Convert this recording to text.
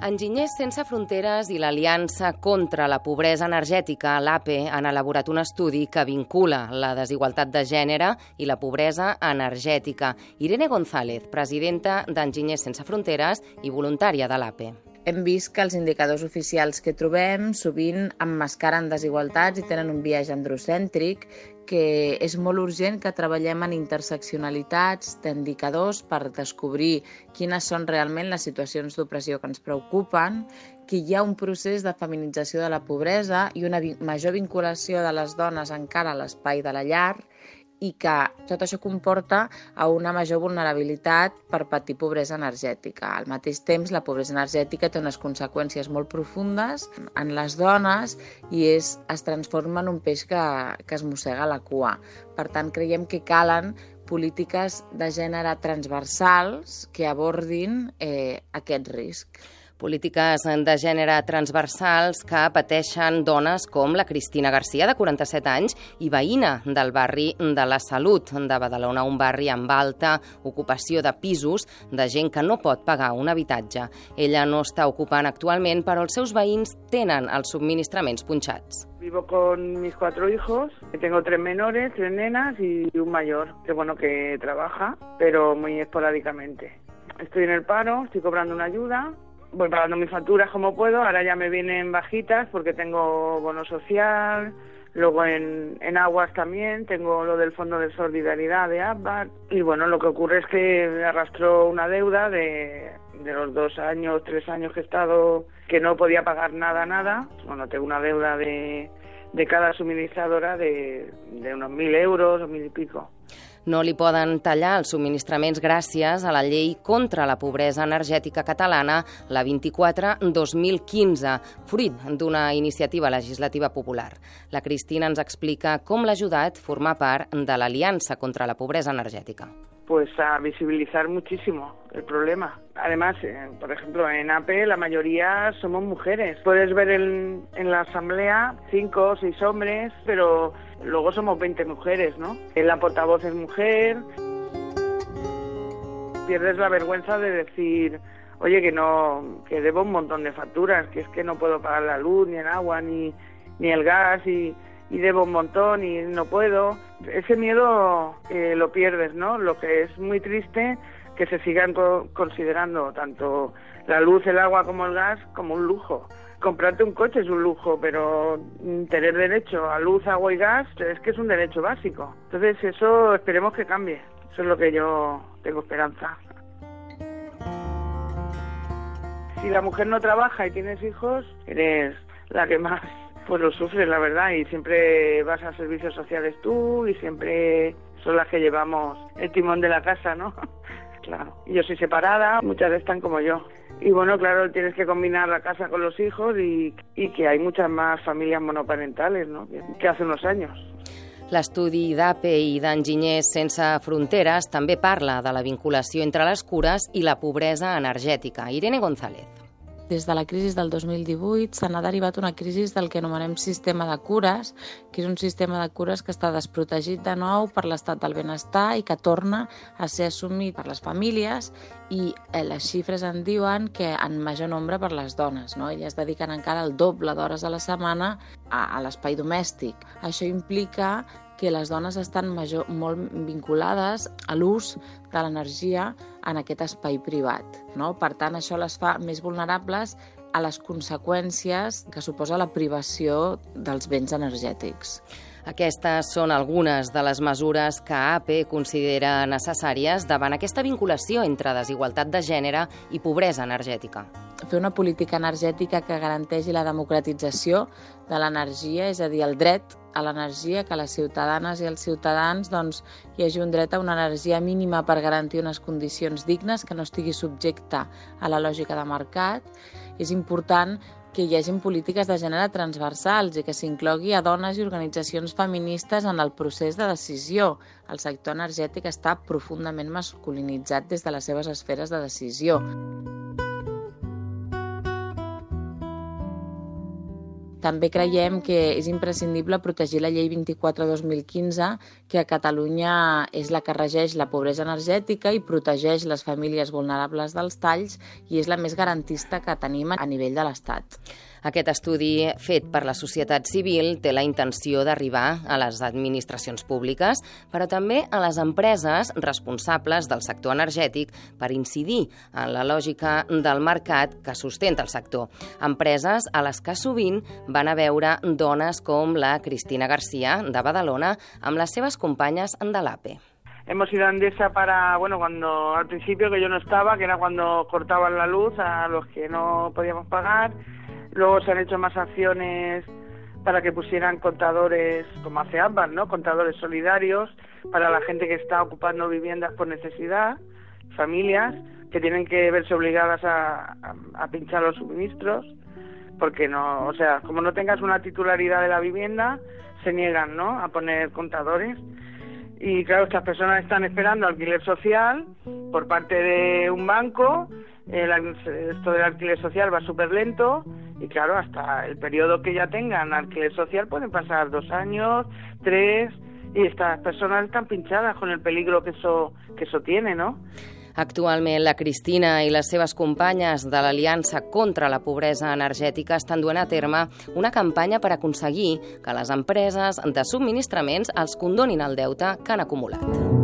Enginyers Sense Fronteres i l'Aliança contra la Pobresa Energètica, l'APE, han elaborat un estudi que vincula la desigualtat de gènere i la pobresa energètica. Irene González, presidenta d'Enginyers Sense Fronteres i voluntària de l'APE. Hem vist que els indicadors oficials que trobem sovint emmascaren desigualtats i tenen un viatge androcèntric que és molt urgent que treballem en interseccionalitats d'indicadors per descobrir quines són realment les situacions d'opressió que ens preocupen, que hi ha un procés de feminització de la pobresa i una major vinculació de les dones encara a l'espai de la llar i que tot això comporta a una major vulnerabilitat per patir pobresa energètica. Al mateix temps, la pobresa energètica té unes conseqüències molt profundes en les dones i és, es transforma en un peix que, que es mossega la cua. Per tant, creiem que calen polítiques de gènere transversals que abordin eh, aquest risc polítiques de gènere transversals que pateixen dones com la Cristina Garcia, de 47 anys, i veïna del barri de la Salut de Badalona, un barri amb alta ocupació de pisos de gent que no pot pagar un habitatge. Ella no està ocupant actualment, però els seus veïns tenen els subministraments punxats. Vivo con mis cuatro hijos, tengo tres menores, tres nenas y un mayor, que bueno, que trabaja, pero muy esporádicamente. Estoy en el paro, estoy cobrando una ayuda voy pagando mis facturas como puedo, ahora ya me vienen bajitas porque tengo bono social, luego en, en aguas también, tengo lo del Fondo de Solidaridad de ABBA y bueno, lo que ocurre es que me arrastró una deuda de, de los dos años, tres años que he estado, que no podía pagar nada, nada, bueno, tengo una deuda de, de cada suministradora de, de unos mil euros o mil y pico. No li poden tallar els subministraments gràcies a la llei contra la pobresa energètica catalana, la 24-2015, fruit d'una iniciativa legislativa popular. La Cristina ens explica com l'ha ajudat formar part de l'Aliança contra la Pobresa Energètica. Pues a visibilizar muchísimo el problema. Además, eh, por ejemplo, en AP la mayoría somos mujeres. Puedes ver en, en la asamblea cinco o seis hombres, pero luego somos 20 mujeres, ¿no? La portavoz es mujer. Pierdes la vergüenza de decir, oye, que no, que debo un montón de facturas, que es que no puedo pagar la luz, ni el agua, ni, ni el gas, y, y debo un montón y no puedo. Ese miedo eh, lo pierdes, ¿no? Lo que es muy triste que se sigan considerando tanto la luz, el agua como el gas como un lujo comprarte un coche es un lujo, pero tener derecho a luz, agua y gas es que es un derecho básico. Entonces eso esperemos que cambie. Eso es lo que yo tengo esperanza. Si la mujer no trabaja y tienes hijos, eres la que más pues lo sufre, la verdad, y siempre vas a servicios sociales tú y siempre son las que llevamos el timón de la casa, ¿no? claro. Yo soy separada, muchas están como yo. Y bueno, claro, tienes que combinar la casa con los hijos y, y que hay muchas más familias monoparentales ¿no? que, que hace unos años. L'estudi d'APE i d'Enginyers Sense Fronteres també parla de la vinculació entre les cures i la pobresa energètica. Irene González. Des de la crisi del 2018 se n'ha derivat una crisi del que anomenem sistema de cures, que és un sistema de cures que està desprotegit de nou per l'estat del benestar i que torna a ser assumit per les famílies i eh, les xifres en diuen que en major nombre per les dones. No? Elles dediquen encara el doble d'hores a la setmana a, a l'espai domèstic. Això implica que les dones estan major, molt vinculades a l'ús de l'energia en aquest espai privat. No? Per tant, això les fa més vulnerables a les conseqüències que suposa la privació dels béns energètics. Aquestes són algunes de les mesures que AP considera necessàries davant aquesta vinculació entre desigualtat de gènere i pobresa energètica fer una política energètica que garanteixi la democratització de l'energia, és a dir, el dret a l'energia, que les ciutadanes i els ciutadans doncs, hi hagi un dret a una energia mínima per garantir unes condicions dignes, que no estigui subjecta a la lògica de mercat. És important que hi hagin polítiques de gènere transversals i que s'inclogui a dones i organitzacions feministes en el procés de decisió. El sector energètic està profundament masculinitzat des de les seves esferes de decisió. També creiem que és imprescindible protegir la llei 24-2015, que a Catalunya és la que regeix la pobresa energètica i protegeix les famílies vulnerables dels talls i és la més garantista que tenim a nivell de l'Estat. Aquest estudi fet per la societat civil té la intenció d'arribar a les administracions públiques, però també a les empreses responsables del sector energètic per incidir en la lògica del mercat que sustenta el sector. Empreses a les que sovint van a veure dones com la Cristina García de Badalona amb les seves companyes de l'APE. Hemos ido a Andesa para, bueno, cuando al principio que yo no estaba, que era cuando cortaban la luz a los que no podíamos pagar, Luego se han hecho más acciones para que pusieran contadores, como hace ambas, ¿no? Contadores solidarios para la gente que está ocupando viviendas por necesidad, familias que tienen que verse obligadas a, pinchar los suministros, porque no, o sea, como no tengas una titularidad de la vivienda, se niegan, ¿no? A poner contadores. Y claro, estas personas están esperando alquiler social por parte de un banco. El, esto del alquiler social va súper lento y claro, hasta el periodo que ya tengan alquiler social pueden pasar dos años, tres, y estas personas están pinchadas con el peligro que eso, que eso tiene, ¿no? Actualment, la Cristina i les seves companyes de l'Aliança contra la Pobresa Energètica estan duent a terme una campanya per aconseguir que les empreses de subministraments els condonin el deute que han acumulat.